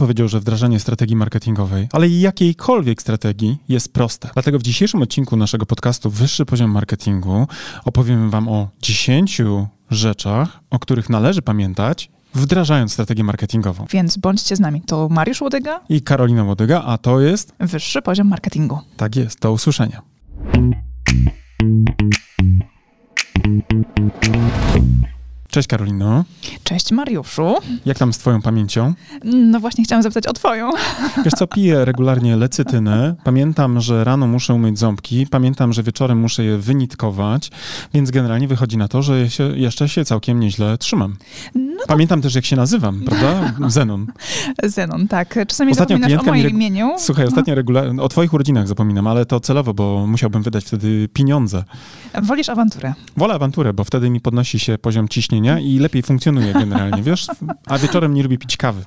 powiedział, że wdrażanie strategii marketingowej, ale i jakiejkolwiek strategii jest proste. Dlatego w dzisiejszym odcinku naszego podcastu Wyższy Poziom Marketingu opowiem Wam o 10 rzeczach, o których należy pamiętać, wdrażając strategię marketingową. Więc bądźcie z nami. To Mariusz Łodyga I Karolina Łodyga, a to jest... Wyższy Poziom Marketingu. Tak jest, do usłyszenia. Cześć Karolino. Cześć Mariuszu. Jak tam z twoją pamięcią? No właśnie chciałam zapytać o twoją. Wiesz co, piję regularnie lecytynę. Pamiętam, że rano muszę umyć ząbki. Pamiętam, że wieczorem muszę je wynitkować. Więc generalnie wychodzi na to, że się, jeszcze się całkiem nieźle trzymam. No to Pamiętam też, jak się nazywam, prawda? Zenon. Zenon, tak. Czasami Ostatnio zapominasz o moim regu- imieniu. Słuchaj, ostatnio regularnie, o twoich urodzinach zapominam, ale to celowo, bo musiałbym wydać wtedy pieniądze. Wolisz awanturę. Wolę awanturę, bo wtedy mi podnosi się poziom ciśnienia i lepiej funkcjonuje generalnie, wiesz? A wieczorem nie lubię pić kawy.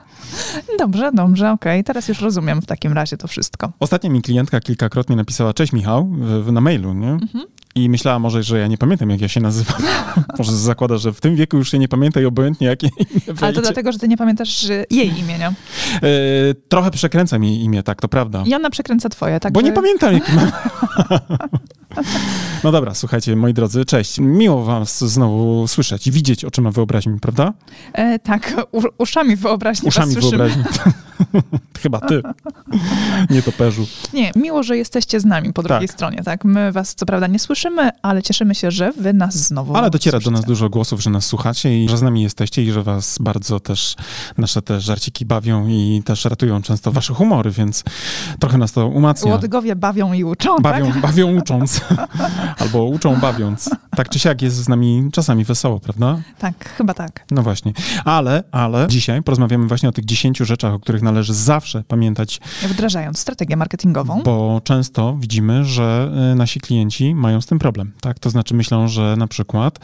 Dobrze, dobrze, okej. Teraz już rozumiem w takim razie to wszystko. Ostatnio mi klientka kilkakrotnie napisała, cześć Michał, na mailu, nie? Mhm. I myślała może, że ja nie pamiętam, jak ja się nazywam. może zakłada, że w tym wieku już się nie pamięta i obojętnie jakie imię Ale to dlatego, że ty nie pamiętasz jej imienia. E, trochę przekręcam jej imię, tak, to prawda. I ona przekręca twoje, tak? Bo nie pamiętam, jaki mam. no dobra, słuchajcie, moi drodzy, cześć. Miło was znowu słyszeć i widzieć oczyma wyobraźni, prawda? E, tak, u, uszami wyobraźni Uszami was słyszymy. wyobraźni. Chyba ty, nie toperzu. Nie, miło, że jesteście z nami po drugiej Tak. stronie, tak? My was co prawda nie słyszymy, ale cieszymy się, że wy nas znowu Ale dociera do słyszycie. nas dużo głosów, że nas słuchacie i że z nami jesteście i że was bardzo też nasze te żarciki bawią i też ratują często wasze humory, więc trochę nas to umacnia. Łodygowie bawią i uczą, Bawią, tak? bawią ucząc, albo uczą bawiąc. Tak czy siak jest z nami czasami wesoło, prawda? Tak, chyba tak. No właśnie. Ale, ale dzisiaj porozmawiamy właśnie o tych 10 rzeczach, o których należy zawsze pamiętać, Wdrażając strategię marketingową. bo często widzimy, że e, nasi klienci mają z tym problem. Tak? To znaczy myślą, że na przykład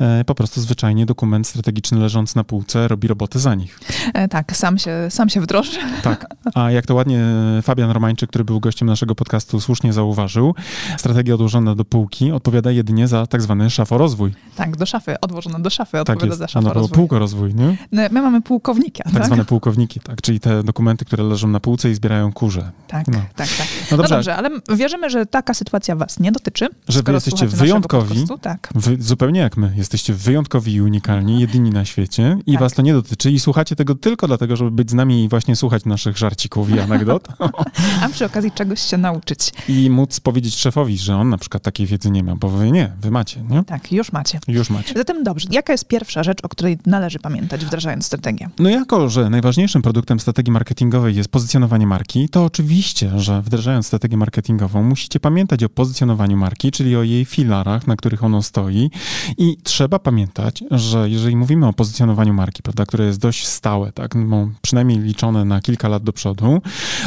e, po prostu zwyczajnie dokument strategiczny leżący na półce robi robotę za nich. E, tak, sam się, sam się wdroży. Tak. A jak to ładnie Fabian Romańczyk, który był gościem naszego podcastu, słusznie zauważył, strategia odłożona do półki odpowiada jedynie za tak zwany szaforozwój. Tak, do szafy, odłożone do szafy, Tak odpowiada jest. za no, było rozwój. półkorozwój, nie? No, My mamy pułkownika, Tak, tak? zwane pułkowniki, tak, czyli te dokumenty, które leżą na półce i zbierają kurze. Tak, No. tak, tak. No No dobrze, dobrze, ale wierzymy, że taka sytuacja was nie dotyczy. Że wy jesteście wyjątkowi. podcastu, Tak. Wy, zupełnie jak my, jesteście wyjątkowi i unikalni, jedyni na świecie i Tak. was to nie dotyczy i słuchacie tego tylko dlatego, żeby być z nami i właśnie słuchać naszych żarcików i anegdot A przy okazji czegoś się nauczyć. i móc powiedzieć szefowi, że on na przykład takiej wiedzy nie ma, bo wy nie, wy macie, nie? Tak, już macie. Już macie. Zatem dobrze, jaka jest pierwsza rzecz, o której należy pamiętać, wdrażając strategię? No jako, że najważniejszym produktem strategii marketingowej jest pozycjonowanie marki, to oczywiście, że wdrażając strategię marketingową musicie pamiętać o pozycjonowaniu marki, czyli o jej filarach, na których ono stoi i trzeba pamiętać, że jeżeli mówimy o pozycjonowaniu marki, prawda, które jest dość stałe, tak, no, przynajmniej liczone na kilka lat do przodu,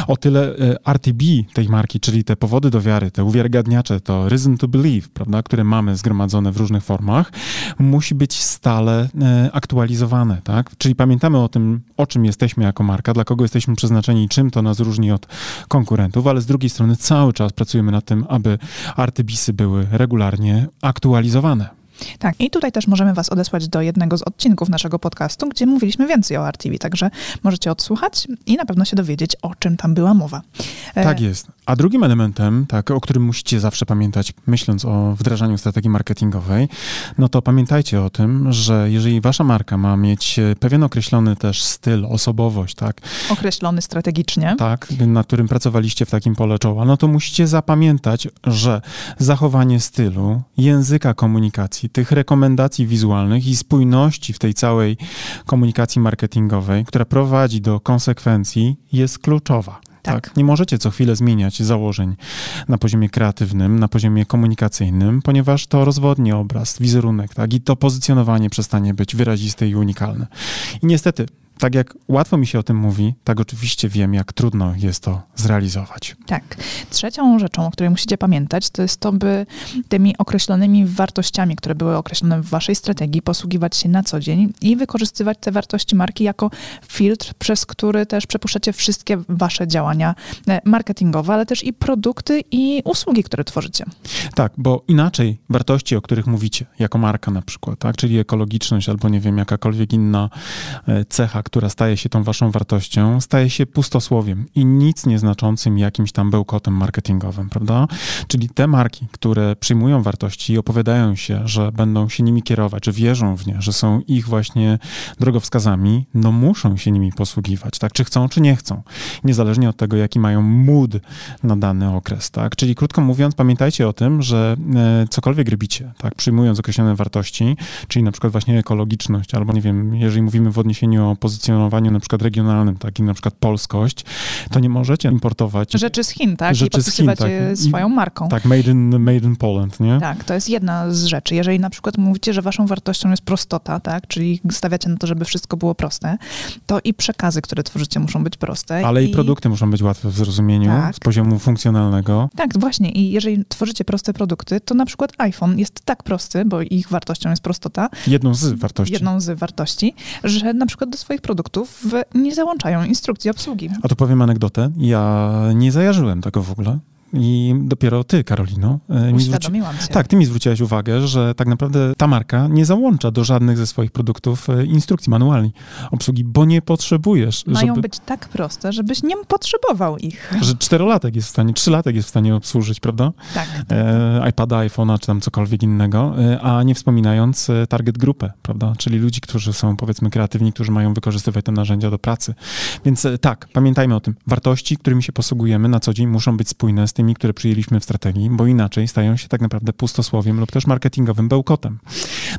o tyle e, RTB tej marki, czyli te powody do wiary, te uwiarygadniacze, to reason to believe, prawda, które mamy zgromadzone w różnych formach, musi być stale e, aktualizowane, tak? Czyli pamiętamy o tym, o czym jesteśmy jako marka, dla kogo jesteśmy przeznaczeni i czym to nas różni od konkurentów, ale z drugiej strony cały czas pracujemy nad tym, aby artybisy były regularnie aktualizowane. Tak, i tutaj też możemy was odesłać do jednego z odcinków naszego podcastu, gdzie mówiliśmy więcej o RTV, także możecie odsłuchać i na pewno się dowiedzieć, o czym tam była mowa. E, Tak jest. A drugim elementem, tak, o którym musicie zawsze pamiętać, myśląc o wdrażaniu strategii marketingowej, no to pamiętajcie o tym, że jeżeli wasza marka ma mieć e, pewien określony też styl, osobowość, tak, Określony strategicznie. tak, na którym pracowaliście w takim pole czoła, no to musicie zapamiętać, że zachowanie stylu, języka komunikacji, tych rekomendacji wizualnych i spójności w tej całej komunikacji marketingowej, która prowadzi do konsekwencji, jest kluczowa. Tak. Tak. Nie możecie co chwilę zmieniać założeń na poziomie kreatywnym, na poziomie komunikacyjnym, ponieważ to rozwodni obraz, wizerunek, tak, i to pozycjonowanie przestanie być wyraziste i unikalne. I niestety, tak jak łatwo mi się o tym mówi, tak oczywiście wiem, jak trudno jest to zrealizować. Tak. Trzecią rzeczą, o której musicie pamiętać, to jest to, by tymi określonymi wartościami, które były określone w waszej strategii, posługiwać się na co dzień i wykorzystywać te wartości marki jako filtr, przez który też przepuszczacie wszystkie wasze działania e, marketingowe, ale też i produkty i usługi, które tworzycie. Tak, bo inaczej wartości, o których mówicie, jako marka na przykład, tak, czyli ekologiczność albo nie wiem, jakakolwiek inna e, cecha, która staje się tą waszą wartością, staje się pustosłowiem i nic nieznaczącym jakimś tam bełkotem marketingowym, prawda? Czyli te marki, które przyjmują wartości i opowiadają się, że będą się nimi kierować, że wierzą w nie, że są ich właśnie drogowskazami, no muszą się nimi posługiwać, tak? Czy chcą, czy nie chcą. Niezależnie od tego, jaki mają mood na dany okres, tak? Czyli krótko mówiąc, pamiętajcie o tym, że e, cokolwiek robicie, tak? Przyjmując określone wartości, czyli na przykład właśnie ekologiczność, albo nie wiem, jeżeli mówimy w odniesieniu o pozycjonowaniu na przykład regionalnym, tak? I na przykład polskość, to nie możecie importować rzeczy z Chin, tak? Rzeczy I podpisywać z Chin, tak. swoją marką. Tak, made in, made in Poland, nie? Tak, to jest jedna z rzeczy. Jeżeli na przykład mówicie, że waszą wartością jest prostota, tak? Czyli stawiacie na to, żeby wszystko było proste, to i przekazy, które tworzycie, muszą być proste. Ale i, i produkty muszą być łatwe w zrozumieniu tak. z poziomu funkcjonalnego. Tak, właśnie. I jeżeli tworzycie proste produkty, to na przykład iPhone jest tak prosty, bo ich wartością jest prostota. Jedną z wartości. Jedną z wartości, że na przykład do swoich produktów nie załączają instrukcji obsługi. A to powiem anegdotę. Ja nie zajarzyłem tego w ogóle. I dopiero ty, Karolino. E, Uświadomiłam się. Tak, ty mi zwróciłaś uwagę, że tak naprawdę ta marka nie załącza do żadnych ze swoich produktów e, instrukcji manualnej obsługi, bo nie potrzebujesz. Mają żeby... być tak proste, żebyś nie potrzebował ich. Że czterolatek jest w stanie, trzylatek jest w stanie obsłużyć, prawda? Tak. E, iPada, iPhone'a, czy tam cokolwiek innego, e, a nie wspominając target grupę, prawda? Czyli ludzi, którzy są powiedzmy kreatywni, którzy mają wykorzystywać te narzędzia do pracy. Więc tak, pamiętajmy o tym. Wartości, którymi się posługujemy na co dzień muszą być spójne z tymi, które przyjęliśmy w strategii, bo inaczej stają się tak naprawdę pustosłowiem lub też marketingowym bełkotem.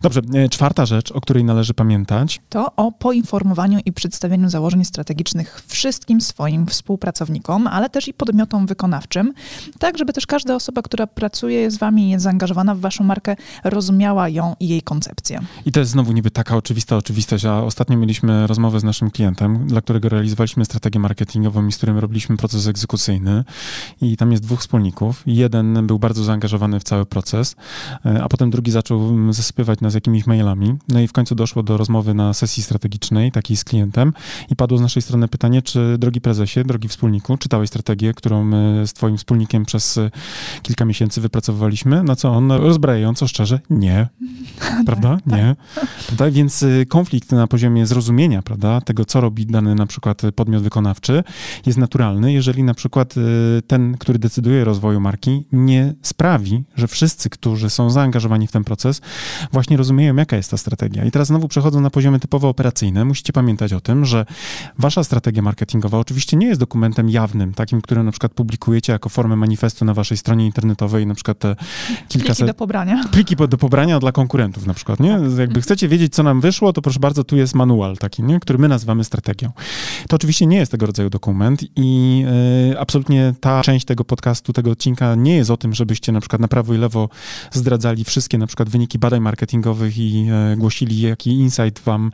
Dobrze, e, czwarta rzecz, o której należy pamiętać. To o poinformowaniu i przedstawieniu założeń strategicznych wszystkim swoim współpracownikom, ale też i podmiotom wykonawczym, tak żeby też każda osoba, która pracuje z wami i jest zaangażowana w waszą markę, rozumiała ją i jej koncepcję. I to jest znowu niby taka oczywista oczywistość, a ostatnio mieliśmy rozmowę z naszym klientem, dla którego realizowaliśmy strategię marketingową i z którym robiliśmy proces egzekucyjny i tam jest dwóch wspólników. Jeden był bardzo zaangażowany w cały proces, e, a potem drugi zaczął zasypywać nas jakimiś mailami. No i w końcu doszło do rozmowy na sesji strategicznej, takiej z klientem i padło z naszej strony pytanie, czy drogi prezesie, drogi wspólniku, czytałeś strategię, którą my z twoim wspólnikiem przez e, kilka miesięcy wypracowywaliśmy? Na co on rozbrajająco szczerze, nie. Prawda? Nie. Prawda? Więc e, konflikt na poziomie zrozumienia, prawda, tego, co robi dany na przykład podmiot wykonawczy, jest naturalny, jeżeli na przykład ten, który decyduje rozwoju marki, nie sprawi, że wszyscy, którzy są zaangażowani w ten proces, właśnie rozumieją, jaka jest ta strategia. I teraz znowu przechodzą na poziomy typowo operacyjne. Musicie pamiętać o tym, że wasza strategia marketingowa oczywiście nie jest dokumentem jawnym, takim, który na przykład publikujecie jako formę manifestu na waszej stronie internetowej, na przykład te kilkaset... Pliki do pobrania. Pliki do pobrania dla konkurentów na przykład, nie? Jakby chcecie wiedzieć, co nam wyszło, to proszę bardzo, tu jest manual taki, nie? który my nazywamy strategią. To oczywiście nie jest tego rodzaju dokument i yy, absolutnie ta część tego podcastu podcastu, tego odcinka nie jest o tym, żebyście na przykład na prawo i lewo zdradzali wszystkie na przykład wyniki badań marketingowych i e, głosili, jaki insight wam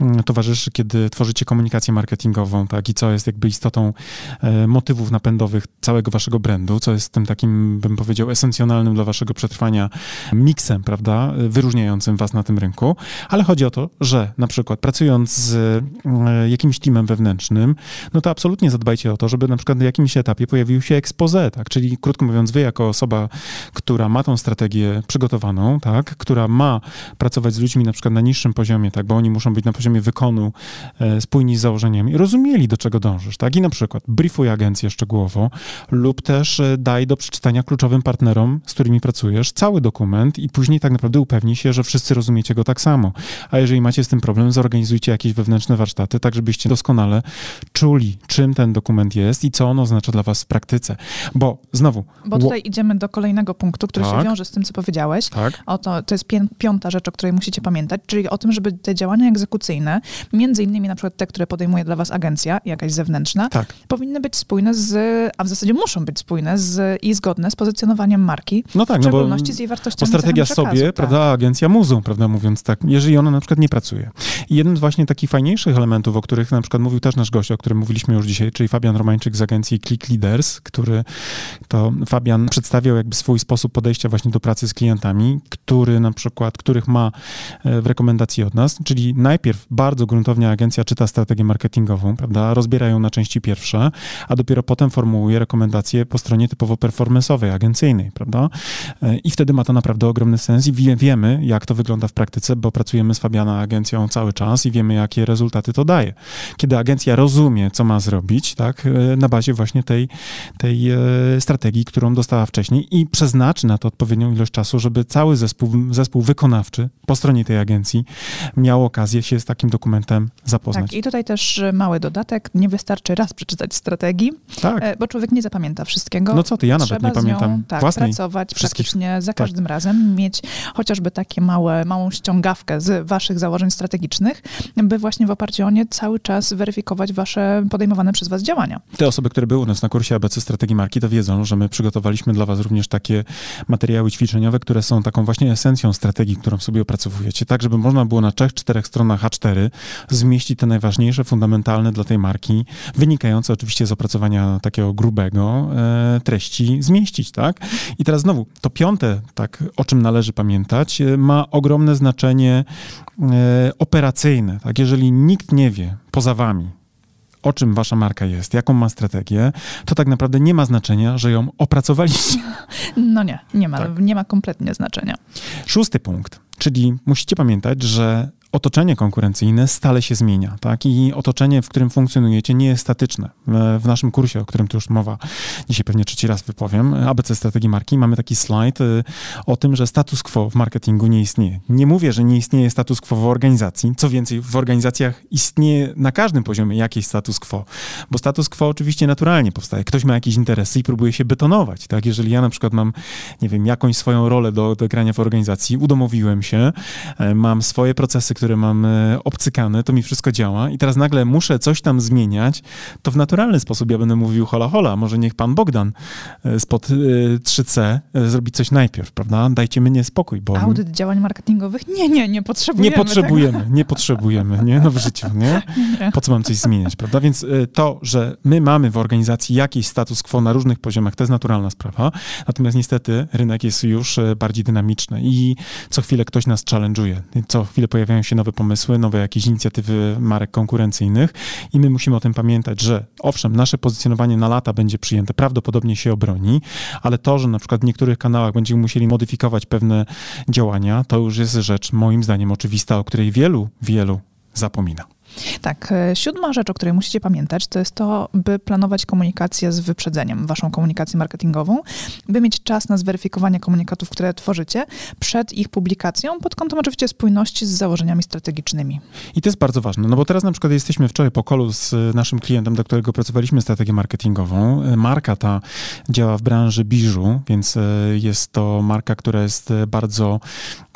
mm, towarzyszy, kiedy tworzycie komunikację marketingową, tak, i co jest jakby istotą e, motywów napędowych całego waszego brandu, co jest tym takim, bym powiedział, esencjonalnym dla waszego przetrwania miksem, prawda, wyróżniającym was na tym rynku, ale chodzi o to, że na przykład pracując z e, jakimś teamem wewnętrznym, no to absolutnie zadbajcie o to, żeby na przykład na jakimś etapie pojawił się expose, tak, Czyli krótko mówiąc, wy jako osoba, która ma tą strategię przygotowaną, tak, która ma pracować z ludźmi na przykład na niższym poziomie, tak, bo oni muszą być na poziomie wykonu e, spójni z założeniami, rozumieli do czego dążysz, tak, i na przykład briefuj agencję szczegółowo lub też e, daj do przeczytania kluczowym partnerom, z którymi pracujesz, cały dokument i później tak naprawdę upewnij się, że wszyscy rozumiecie go tak samo. A jeżeli macie z tym problem, zorganizujcie jakieś wewnętrzne warsztaty, tak żebyście doskonale czuli, czym ten dokument jest i co on oznacza dla was w praktyce. Bo znowu. Bo tutaj idziemy do kolejnego punktu, który tak. się wiąże z tym, co powiedziałeś. Tak. O to, jest piąta rzecz, o której musicie pamiętać, czyli o tym, żeby te działania egzekucyjne, między innymi na przykład te, które podejmuje dla was agencja, jakaś zewnętrzna, tak. powinny być spójne z, a w zasadzie muszą być spójne z, i zgodne z pozycjonowaniem marki, no tak, w szczególności no bo, z jej wartościami. Bo strategia sobie, tak. prawda, agencja muzą, prawda, mówiąc tak, jeżeli ona na przykład nie pracuje. I jednym z właśnie takich fajniejszych elementów, o których na przykład mówił też nasz gość, o którym mówiliśmy już dzisiaj, czyli Fabian Romańczyk z agencji Click Leaders, który to Fabian przedstawiał jakby swój sposób podejścia właśnie do pracy z klientami, który na przykład, których ma e, w rekomendacji od nas, czyli najpierw bardzo gruntownie agencja czyta strategię marketingową, prawda, rozbiera ją na części pierwsze, a dopiero potem formułuje rekomendacje po stronie typowo performance'owej, agencyjnej, prawda, e, i wtedy ma to naprawdę ogromny sens i wie, wiemy, jak to wygląda w praktyce, bo pracujemy z Fabiana agencją cały czas i wiemy, jakie rezultaty to daje. Kiedy agencja rozumie, co ma zrobić, tak, e, na bazie właśnie tej, tej strategii, którą dostała wcześniej i przeznaczy na to odpowiednią ilość czasu, żeby cały zespół, zespół wykonawczy po stronie tej agencji miał okazję się z takim dokumentem zapoznać. Tak, i tutaj też mały dodatek. Nie wystarczy raz przeczytać strategii, tak. E, bo człowiek nie zapamięta wszystkiego. No co ty, ja nawet Trzeba nie pamiętam nią, tak, własnej. pracować praktycznie za tak. każdym tak. razem, mieć chociażby takie małe, małą ściągawkę z waszych założeń strategicznych, by właśnie w oparciu o nie cały czas weryfikować wasze podejmowane przez was działania. Te osoby, które były u nas na kursie ABC Strategii Marki, to wiedzą, że my przygotowaliśmy dla was również takie materiały ćwiczeniowe, które są taką właśnie esencją strategii, którą sobie opracowujecie, tak żeby można było na trzech, czterech stronach A4 zmieścić te najważniejsze, fundamentalne dla tej marki, wynikające oczywiście z opracowania takiego grubego e, treści zmieścić, tak? I teraz znowu, to piąte, tak, o czym należy pamiętać, e, ma ogromne znaczenie e, operacyjne, tak? Jeżeli nikt nie wie poza wami, o czym wasza marka jest, jaką ma strategię, to tak naprawdę nie ma znaczenia, że ją opracowaliście. No nie, nie ma, tak. nie ma kompletnie znaczenia. Szósty punkt, czyli musicie pamiętać, że otoczenie konkurencyjne stale się zmienia, tak? I otoczenie, w którym funkcjonujecie, nie jest statyczne. W naszym kursie, o którym tu już mowa, dzisiaj pewnie trzeci raz wypowiem, ABC Strategii Marki, mamy taki slajd y, o tym, że status quo w marketingu nie istnieje. Nie mówię, że nie istnieje status quo w organizacji. Co więcej, w organizacjach istnieje na każdym poziomie jakiś status quo, bo status quo oczywiście naturalnie powstaje. Ktoś ma jakieś interesy i próbuje się betonować, tak? Jeżeli ja na przykład mam, nie wiem, jakąś swoją rolę do, do grania w organizacji, udomowiłem się, e, mam swoje procesy, które mam e, obcykane, to mi wszystko działa i teraz nagle muszę coś tam zmieniać, to w naturalny sposób ja będę mówił hola hola, może niech pan Bogdan e, spod 3C e, zrobi coś najpierw, prawda? Dajcie mnie spokój, bo... Audyt działań marketingowych? Nie, nie, nie potrzebujemy Nie potrzebujemy, tego. nie potrzebujemy, nie? No w życiu, nie? Po co mam coś zmieniać, prawda? Więc to, że my mamy w organizacji jakiś status quo na różnych poziomach, to jest naturalna sprawa, natomiast niestety rynek jest już bardziej dynamiczny i co chwilę ktoś nas challenge'uje, co chwilę pojawiają się się nowe pomysły, nowe jakieś inicjatywy marek konkurencyjnych i my musimy o tym pamiętać, że owszem, nasze pozycjonowanie na lata będzie przyjęte, prawdopodobnie się obroni, ale to, że na przykład w niektórych kanałach będziemy musieli modyfikować pewne działania, to już jest rzecz moim zdaniem oczywista, o której wielu, wielu zapomina. Tak, e, siódma rzecz, o której musicie pamiętać, to jest to, by planować komunikację z wyprzedzeniem, waszą komunikację marketingową, by mieć czas na zweryfikowanie komunikatów, które tworzycie przed ich publikacją, pod kątem oczywiście spójności z założeniami strategicznymi. I to jest bardzo ważne, no bo teraz na przykład jesteśmy wczoraj po kolu z naszym klientem, do którego pracowaliśmy strategię marketingową. E, marka ta działa w branży biżu, więc e, jest to marka, która jest bardzo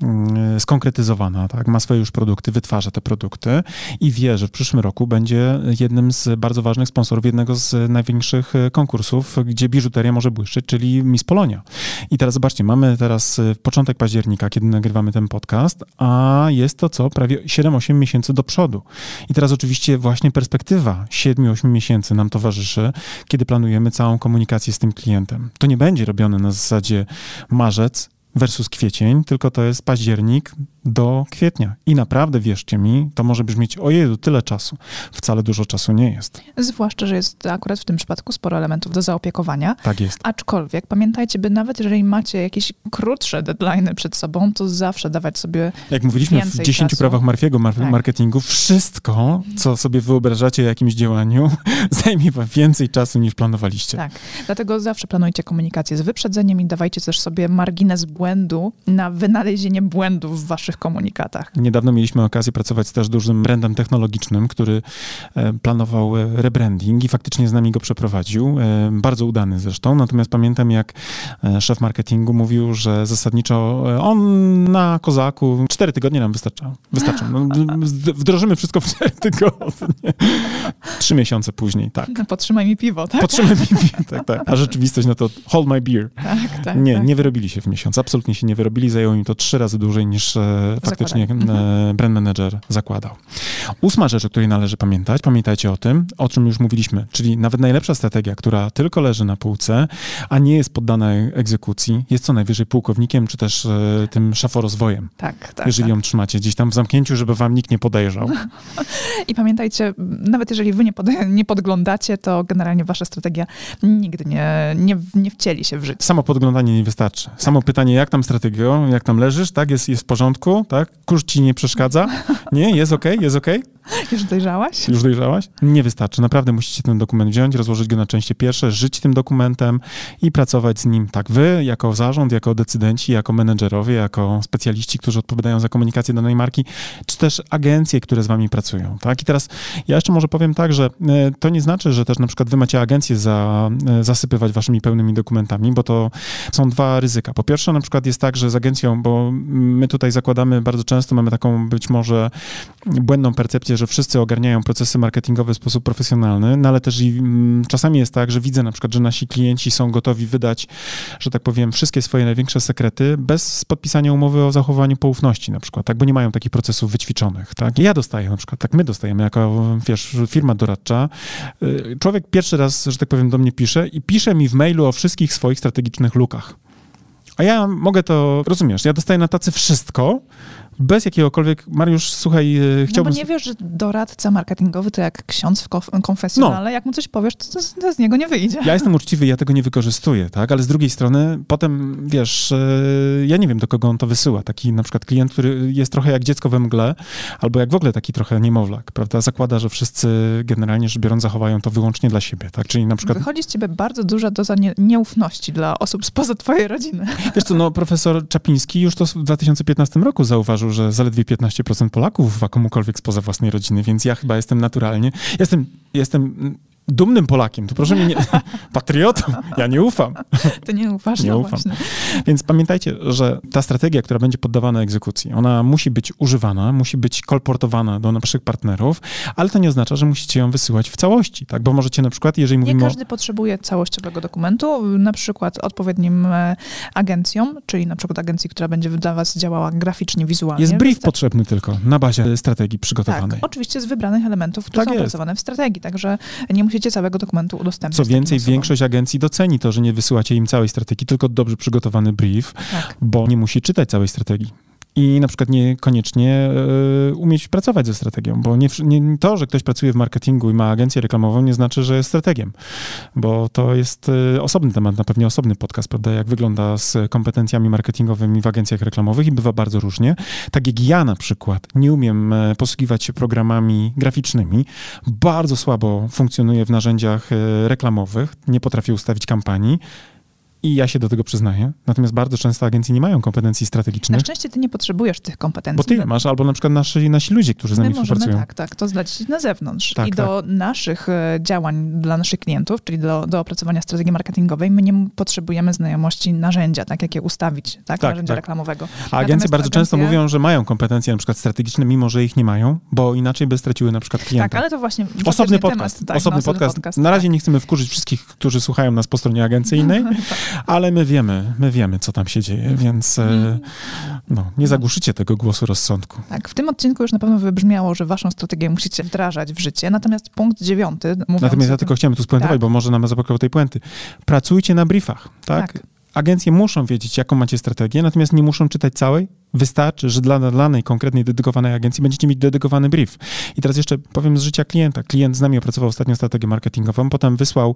mm, skonkretyzowana, tak? ma swoje już produkty, wytwarza te produkty i wie, że w przyszłym roku będzie jednym z bardzo ważnych sponsorów jednego z największych e, konkursów, gdzie biżuteria może błyszczeć, czyli Miss Polonia. I teraz zobaczcie, mamy teraz e, początek października, kiedy nagrywamy ten podcast, a jest to co? Prawie 7-8 miesięcy do przodu. I teraz oczywiście właśnie perspektywa 7-8 miesięcy nam towarzyszy, kiedy planujemy całą komunikację z tym klientem. To nie będzie robione na zasadzie marzec, versus kwiecień, tylko to jest październik do kwietnia. I naprawdę, wierzcie mi, to może brzmieć, o Jezu, tyle czasu. Wcale dużo czasu nie jest. Zwłaszcza, że jest akurat w tym przypadku sporo elementów do zaopiekowania. Tak jest. Aczkolwiek pamiętajcie, by nawet jeżeli macie jakieś krótsze deadline przed sobą, to zawsze dawać sobie Jak mówiliśmy w 10 czasu. prawach Marfiego mar tak. marketingu, wszystko, co sobie wyobrażacie o jakimś działaniu, zajmie wam więcej czasu niż planowaliście. Tak. Dlatego zawsze planujcie komunikację z wyprzedzeniem i dawajcie też sobie margines błędu na wynalezienie błędów w waszych komunikatach. Niedawno mieliśmy okazję pracować z też dużym brandem technologicznym, który e, planował e, rebranding i faktycznie z nami go przeprowadził. E, bardzo udany zresztą. Natomiast pamiętam, jak szef marketingu mówił, że zasadniczo on na kozaku cztery tygodnie nam wystarcza. Wystarcza. No, wdrożymy wszystko w cztery tygodnie. Trzy miesiące później, tak. No, potrzymaj mi piwo, tak? Potrzymaj mi piwo, tak, tak. A rzeczywistość, no to hold my beer. Tak, tak, nie, tak. nie wyrobili się w miesiąc. Absolutnie się nie wyrobili. Zajęło im to trzy razy dłużej niż faktycznie e, brand manager zakładał. Ósma rzecz, o której należy pamiętać, pamiętajcie o tym, o czym już mówiliśmy, czyli nawet najlepsza strategia, która tylko leży na półce, a nie jest poddana egzekucji, jest co najwyżej pułkownikiem, czy też e, tym szaforozwojem, Tak, tak. jeżeli tak. ją trzymacie gdzieś tam w zamknięciu, żeby wam nikt nie podejrzał. I pamiętajcie, nawet jeżeli wy nie, pod, nie podglądacie, to generalnie wasza strategia nigdy nie, nie, nie wcieli się w życie. Samo podglądanie nie wystarczy. Samo pytanie, jak tam strategią, jak tam leżysz, tak, jest, jest w porządku, tak, kurz ci nie przeszkadza, nie, jest okej, jest okej, Już dojrzałaś? już dojrzałaś? Nie wystarczy. Naprawdę musicie ten dokument wziąć, rozłożyć go na części pierwsze, żyć tym dokumentem i pracować z nim tak wy, jako zarząd, jako decydenci, jako menedżerowie, jako specjaliści, którzy odpowiadają za komunikację danej marki, czy też agencje, które z wami pracują, tak? I teraz ja jeszcze może powiem tak, że e, to nie znaczy, że też na przykład wy macie agencję za, e, zasypywać waszymi pełnymi dokumentami, bo to są dwa ryzyka. Po pierwsze na przykład jest tak, że z agencją, bo my tutaj zakładamy bardzo często, mamy taką być może błędną percepcję, że wszyscy ogarniają procesy marketingowe w sposób profesjonalny, no ale też i mm, czasami jest tak, że widzę na przykład, że nasi klienci są gotowi wydać, że tak powiem, wszystkie swoje największe sekrety bez podpisania umowy o zachowaniu poufności na przykład, tak, bo nie mają takich procesów wyćwiczonych, tak. Ja dostaję na przykład, tak my dostajemy jako, wiesz, firma doradcza, y, człowiek pierwszy raz, że tak powiem, do mnie pisze i pisze mi w mailu o wszystkich swoich strategicznych lukach. A ja mogę to, rozumiesz, ja dostaję na tacy wszystko, bez jakiegokolwiek, Mariusz, słuchaj, y, No chciałbym... bo nie wiesz, że doradca marketingowy to jak ksiądz w konf- konfesjonale, jak mu coś powiesz, to, to, to z niego nie wyjdzie. Ja jestem uczciwy, ja tego nie wykorzystuję, tak? Ale z drugiej strony potem, wiesz, e, ja nie wiem, do kogo on to wysyła. Taki na przykład klient, który jest trochę jak dziecko we mgle, albo jak w ogóle taki trochę niemowlak, prawda? Zakłada, że wszyscy generalnie rzecz biorąc zachowają to wyłącznie dla siebie, tak? Czyli na przykład, Wychodzi z ciebie bardzo duża doza nie, nieufności dla osób spoza twojej rodziny. wiesz co, no profesor Czapiński już to w 2015 roku zauważył, że zaledwie 15% Polaków ufa komukolwiek spoza własnej rodziny, więc ja chyba jestem naturalnie, jestem, jestem dumnym Polakiem, to proszę mnie nie... Patriotą, ja nie ufam. Ty nie ufasz, Nie no ufam. właśnie. Więc pamiętajcie, że ta strategia, która będzie poddawana egzekucji, ona musi być używana, musi być kolportowana do naszych partnerów, ale to nie oznacza, że musicie ją wysyłać w całości, tak? Bo możecie na przykład, jeżeli Nie mówimy o... każdy potrzebuje całościowego dokumentu, na przykład odpowiednim e, agencjom, czyli na przykład agencji, która będzie dla was działała graficznie, wizualnie. Jest brief Wystar- potrzebny tylko na bazie strategii przygotowanej. Tak, oczywiście z wybranych elementów, które Tak są jest. opracowane w strategii, także nie całego dokumentu udostępnić. Co więcej, większość agencji doceni to, że nie wysyłacie im całej strategii, tylko dobrze przygotowany brief, Tak. bo nie musi czytać całej strategii. I na przykład niekoniecznie e, umieć pracować ze strategią, bo nie, nie, to, że ktoś pracuje w marketingu i ma agencję reklamową, nie znaczy, że jest strategiem, bo to jest e, osobny temat, na pewno osobny podcast, prawda, jak wygląda z kompetencjami marketingowymi w agencjach reklamowych i bywa bardzo różnie. Tak jak ja na przykład nie umiem e, posługiwać się programami graficznymi, bardzo słabo funkcjonuję w narzędziach reklamowych, nie potrafię ustawić kampanii, i ja się do tego przyznaję. Natomiast bardzo często agencje nie mają kompetencji Na strategicznych, szczęście ty nie potrzebujesz tych kompetencji. bo ty je masz, albo na przykład nasi, nasi ludzie, którzy z nami możemy współpracują. tak, tak, to zlecić na zewnątrz. Tak, I do naszych e, działań dla naszych klientów, czyli do, do opracowania strategii marketingowej, my nie potrzebujemy znajomości narzędzia, tak jak je ustawić, tak, Tak, narzędzia tak. reklamowego. A agencje Natomiast bardzo często agencje- mówią, że mają kompetencje na przykład strategiczne, mimo że ich nie mają, bo inaczej by straciły na przykład klienta. Tak, ale to właśnie Osobny podcast. Temat, tak, osobny, no, podcast. Na razie nie chcemy wkurzyć wszystkich, którzy słuchają nas po stronie agencyjnej, ale my wiemy, my wiemy, co tam się dzieje, więc e, no, nie zagłuszycie tego głosu rozsądku. Tak, w tym odcinku już na pewno wybrzmiało, że waszą strategię musicie wdrażać w życie. Natomiast punkt dziewiąty, Natomiast ja tym- tylko chciałem tu spuentować, Tak. bo może nam zabrakło tej puenty. Pracujcie na briefach, tak? Tak. Agencje muszą wiedzieć, jaką macie strategię, natomiast nie muszą czytać całej. Wystarczy, że dla danej konkretnej, dedykowanej agencji będziecie mieć dedykowany brief. I teraz jeszcze powiem z życia klienta. Klient z nami opracował ostatnio strategię marketingową, potem wysłał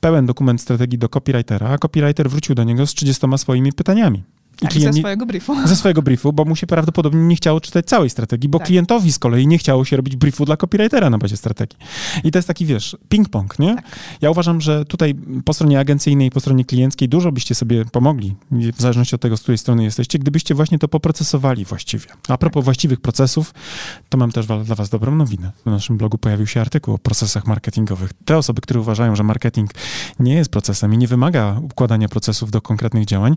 pełen dokument strategii do copywritera, a copywriter wrócił do niego z 30 swoimi pytaniami. I tak, ze klient swojego briefu. ze swojego briefu, bo mu się prawdopodobnie nie chciało czytać całej strategii, bo Tak. klientowi z kolei nie chciało się robić briefu dla copywritera na bazie strategii. I to jest taki, wiesz, ping-pong, nie? Tak. Ja uważam, że tutaj po stronie agencyjnej i po stronie klienckiej dużo byście sobie pomogli, w zależności od tego, z której strony jesteście, gdybyście właśnie to poprocesowali właściwie. A propos właściwych procesów, to mam też dla was dobrą nowinę. Na naszym blogu pojawił się artykuł o procesach marketingowych. Te osoby, które uważają, że marketing nie jest procesem i nie wymaga układania procesów do konkretnych działań,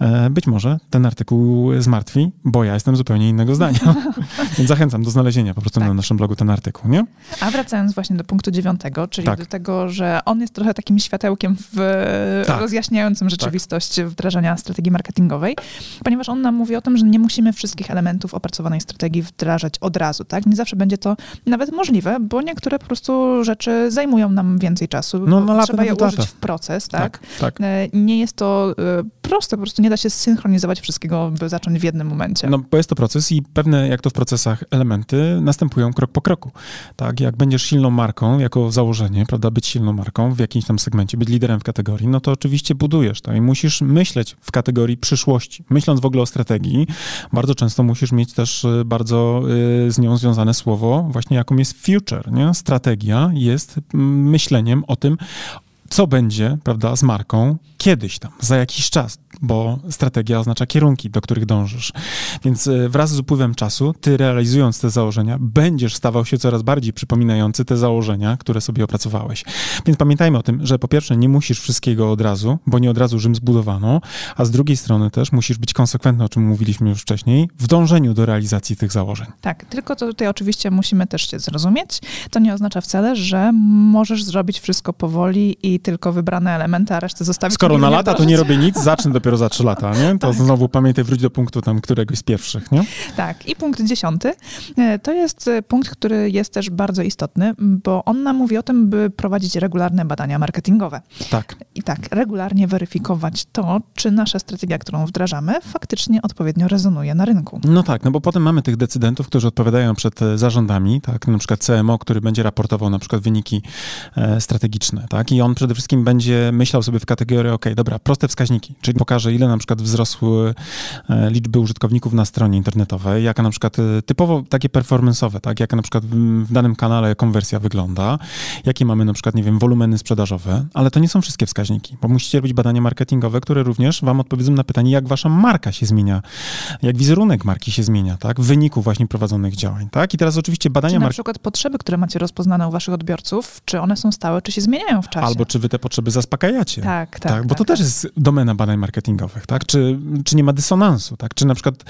e, być może może ten artykuł zmartwi, bo ja jestem zupełnie innego zdania. Więc zachęcam do znalezienia po prostu tak. na naszym blogu ten artykuł, nie? A wracając właśnie do punktu dziewiątego, czyli tak. do tego, że on jest trochę takim światełkiem w tak. rozjaśniającym rzeczywistość tak. wdrażania strategii marketingowej, ponieważ on nam mówi o tym, że nie musimy wszystkich elementów opracowanej strategii wdrażać od razu, tak? Nie zawsze będzie to nawet możliwe, bo niektóre po prostu rzeczy zajmują nam więcej czasu. No, trzeba je ułożyć w proces, tak? tak, tak. E, nie jest to e, proste, po prostu nie da się synchronizować wszystkiego, by zacząć w jednym momencie. No, bo jest to proces i pewne, jak to w procesach, elementy następują krok po kroku. Tak, jak będziesz silną marką, jako założenie, prawda, być silną marką w jakimś tam segmencie, być liderem w kategorii, no to oczywiście budujesz to i musisz myśleć w kategorii przyszłości. Myśląc w ogóle o strategii, bardzo często musisz mieć też y, bardzo y, z nią związane słowo, właśnie jaką jest future, nie? Strategia jest mm, myśleniem o tym, co będzie, prawda, z marką kiedyś tam, za jakiś czas, bo strategia oznacza kierunki, do których dążysz. Więc e, wraz z upływem czasu, ty realizując te założenia, będziesz stawał się coraz bardziej przypominający te założenia, które sobie opracowałeś. Więc pamiętajmy o tym, że po pierwsze nie musisz wszystkiego od razu, bo nie od razu Rzym zbudowano, a z drugiej strony też musisz być konsekwentny, o czym mówiliśmy już wcześniej, w dążeniu do realizacji tych założeń. Tak, tylko to tutaj oczywiście musimy też się zrozumieć. To nie oznacza wcale, że możesz zrobić wszystko powoli i tylko wybrane elementy, a resztę zostawić. Skoro na lata, to nie robię nic, zacznę dopiero za trzy lata, nie? To tak. znowu pamiętaj, wróć do punktu tam któregoś z pierwszych, nie? Tak. I punkt dziesiąty e, to jest e, punkt, który jest też bardzo istotny, bo on nam mówi o tym, by prowadzić regularne badania marketingowe. Tak. I tak, regularnie weryfikować to, czy nasza strategia, którą wdrażamy, faktycznie odpowiednio rezonuje na rynku. No tak, no bo potem mamy tych decydentów, którzy odpowiadają przed e, zarządami, tak, na przykład CMO, który będzie raportował na przykład wyniki strategiczne, tak, i on przede wszystkim będzie myślał sobie w kategorii, ok, dobra, proste wskaźniki, czyli pokaże, ile na przykład wzrosły e, liczby użytkowników na stronie internetowej, jaka na przykład e, typowo takie performance'owe, tak, jaka na przykład w danym kanale konwersja wygląda, jakie mamy na przykład, nie wiem, wolumeny sprzedażowe, ale to nie są wszystkie wskaźniki, bo musicie robić badania marketingowe, które również wam odpowiedzą na pytanie, jak wasza marka się zmienia, jak wizerunek marki się zmienia, tak, w wyniku właśnie prowadzonych działań, tak, i teraz oczywiście badania... Czy na przykład potrzeby, które macie rozpoznane u waszych odbiorców, czy one są stałe, czy się zmieniają w czasie? Albo czy wy te potrzeby zaspokajacie. Tak, tak. tak bo tak. to też jest domena badań marketingowych, tak? Czy, czy nie ma dysonansu, tak? Czy na przykład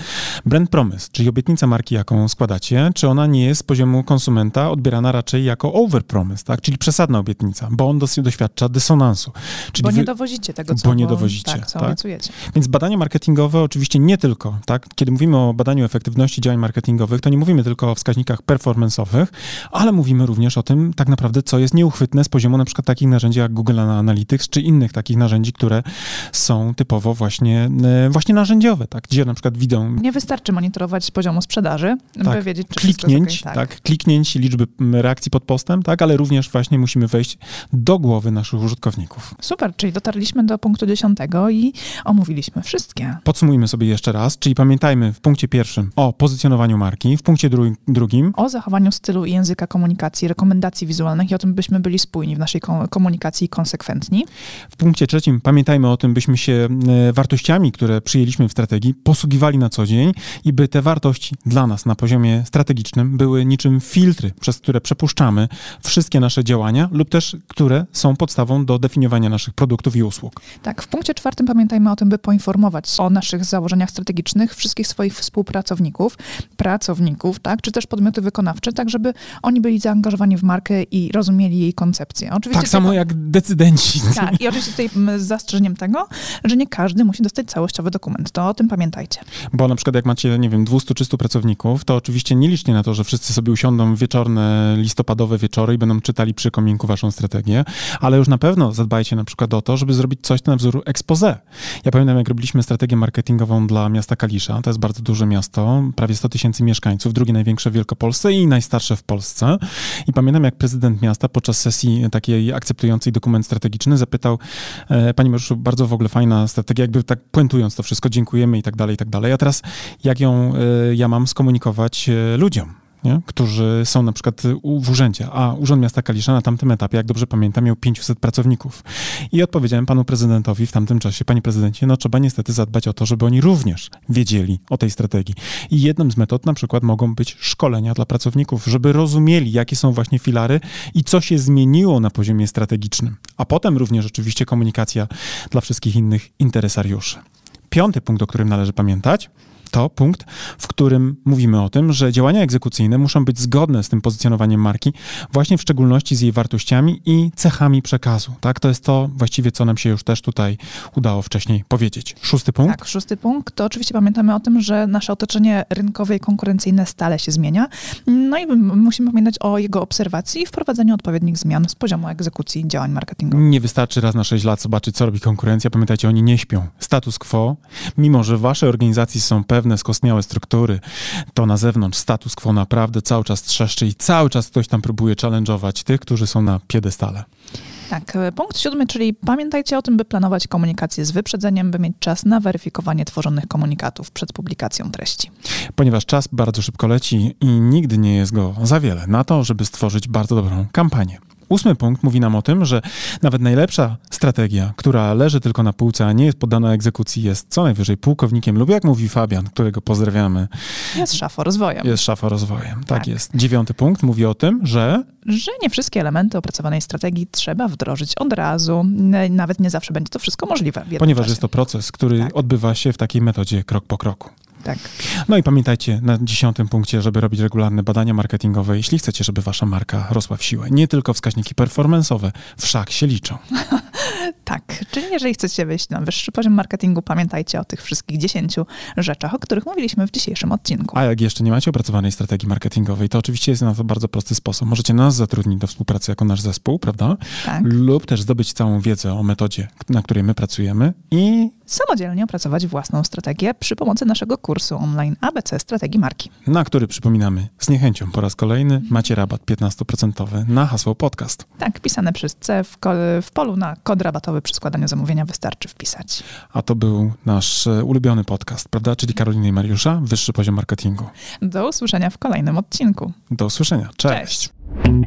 brand promise, czyli obietnica marki, jaką składacie, czy ona nie jest z poziomu konsumenta odbierana raczej jako over promise, tak? Czyli przesadna obietnica, bo on doświadcza dysonansu. Czyli bo nie dowozicie tego, co, bo nie dowozicie, tak, co tak? obiecujecie. Więc badania marketingowe oczywiście nie tylko, tak? Kiedy mówimy o badaniu efektywności działań marketingowych, to nie mówimy tylko o wskaźnikach performance'owych, ale mówimy również o tym tak naprawdę, co jest nieuchwytne z poziomu na przykład takich narzędzi jak Google Analytics, czy innych takich narzędzi, które są typowo właśnie, e, właśnie narzędziowe, tak, gdzie na przykład widzą... Nie wystarczy monitorować poziomu sprzedaży, tak, by wiedzieć, czy kliknięć, okay, tak. tak, kliknięć, liczby reakcji pod postem, tak, ale również właśnie musimy wejść do głowy naszych użytkowników. Super, czyli dotarliśmy do punktu dziesiątego i omówiliśmy wszystkie. Podsumujmy sobie jeszcze raz, czyli pamiętajmy w punkcie pierwszym o pozycjonowaniu marki, w punkcie dru drugim o zachowaniu stylu i języka komunikacji, rekomendacji wizualnych i o tym, byśmy byli spójni w naszej komunikacji i konsekwentni. W punkcie trzecim pamiętajmy o tym, byśmy się wartościami, które przyjęliśmy w strategii, posługiwali na co dzień i by te wartości dla nas na poziomie strategicznym były niczym filtry, przez które przepuszczamy wszystkie nasze działania lub też które są podstawą do definiowania naszych produktów i usług. Tak, w punkcie czwartym pamiętajmy o tym, by poinformować o naszych założeniach strategicznych wszystkich swoich współpracowników, pracowników, tak, czy też podmioty wykonawcze, tak żeby oni byli zaangażowani w markę i rozumieli jej koncepcję. Oczywiście tak samo jak decydenci. Tak, i oczywiście tutaj z zastrzeżeniem tego, że nie każdy musi dostać całościowy dokument. To o tym pamiętajcie. Bo na przykład jak macie, nie wiem, 200-300 pracowników, to oczywiście nie liczcie na to, że wszyscy sobie usiądą w wieczorne, listopadowe wieczory i będą czytali przy kominku waszą strategię, ale już na pewno zadbajcie na przykład o to, żeby zrobić coś na wzór expose. Ja pamiętam, jak robiliśmy strategię marketingową dla miasta Kalisza, to jest bardzo duże miasto, prawie 100 tysięcy mieszkańców, drugie największe w Wielkopolsce i najstarsze w Polsce. I pamiętam, jak prezydent miasta podczas sesji takiej akceptującej dokument strategiczny zapytał, e, Panie Mariuszu, bardzo w ogóle fajna strategia, jakby tak puentując to wszystko, dziękujemy i tak dalej, i tak dalej. A teraz jak ją e, ja mam skomunikować e, ludziom? Nie? którzy są na przykład w urzędzie, a Urząd Miasta Kalisza na tamtym etapie, jak dobrze pamiętam, miał 500 pracowników. I odpowiedziałem panu prezydentowi w tamtym czasie, panie prezydencie, no trzeba niestety zadbać o to, żeby oni również wiedzieli o tej strategii. I jedną z metod na przykład mogą być szkolenia dla pracowników, żeby rozumieli, jakie są właśnie filary i co się zmieniło na poziomie strategicznym. A potem również oczywiście komunikacja dla wszystkich innych interesariuszy. Piąty punkt, o którym należy pamiętać, to punkt, w którym mówimy o tym, że działania egzekucyjne muszą być zgodne z tym pozycjonowaniem marki, właśnie w szczególności z jej wartościami i cechami przekazu. Tak, to jest to właściwie, co nam się już też tutaj udało wcześniej powiedzieć. Szósty punkt. Tak, szósty punkt to oczywiście pamiętamy o tym, że nasze otoczenie rynkowe i konkurencyjne stale się zmienia. No i musimy pamiętać o jego obserwacji i wprowadzeniu odpowiednich zmian z poziomu egzekucji działań marketingowych. Nie wystarczy raz na 6 lat zobaczyć, co robi konkurencja. Pamiętajcie, oni nie śpią. Status quo, mimo że w waszej organizacji są pewne pewne skostniałe struktury, to na zewnątrz status quo naprawdę cały czas trzeszczy i cały czas ktoś tam próbuje challenge'ować tych, którzy są na piedestale. Tak, e, punkt siódmy, czyli pamiętajcie o tym, by planować komunikację z wyprzedzeniem, by mieć czas na weryfikowanie tworzonych komunikatów przed publikacją treści. Ponieważ czas bardzo szybko leci i nigdy nie jest go za wiele na to, żeby stworzyć bardzo dobrą kampanię. Ósmy punkt mówi nam o tym, że nawet najlepsza strategia, która leży tylko na półce, a nie jest poddana egzekucji, jest co najwyżej pułkownikiem lub jak mówi Fabian, którego pozdrawiamy. Jest szafo rozwojem. Jest szafo rozwojem, tak, tak jest. Dziewiąty punkt mówi o tym, że... Że nie wszystkie elementy opracowanej strategii trzeba wdrożyć od razu. Nawet nie zawsze będzie to wszystko możliwe. Ponieważ czasie. jest to proces, który tak. odbywa się w takiej metodzie krok po kroku. Tak. No i pamiętajcie na dziesiątym punkcie, żeby robić regularne badania marketingowe, jeśli chcecie, żeby wasza marka rosła w siłę. Nie tylko wskaźniki performance'owe, wszak się liczą. tak, czyli jeżeli chcecie wyjść na wyższy poziom marketingu, pamiętajcie o tych wszystkich dziesięciu rzeczach, o których mówiliśmy w dzisiejszym odcinku. A jak jeszcze nie macie opracowanej strategii marketingowej, to oczywiście jest na to bardzo prosty sposób. Możecie nas zatrudnić do współpracy jako nasz zespół, prawda? Tak. Lub też zdobyć całą wiedzę o metodzie, na której my pracujemy i samodzielnie opracować własną strategię przy pomocy naszego kursu online ABC Strategii Marki. Na który przypominamy z niechęcią po raz kolejny macie rabat 15% na hasło podcast. Tak, pisane przez C w, w polu na kod rabatowy przy składaniu zamówienia wystarczy wpisać. A to był nasz e, ulubiony podcast, prawda? Czyli Karolina i Mariusza, wyższy poziom marketingu. Do usłyszenia w kolejnym odcinku. Do usłyszenia. Cześć. Cześć.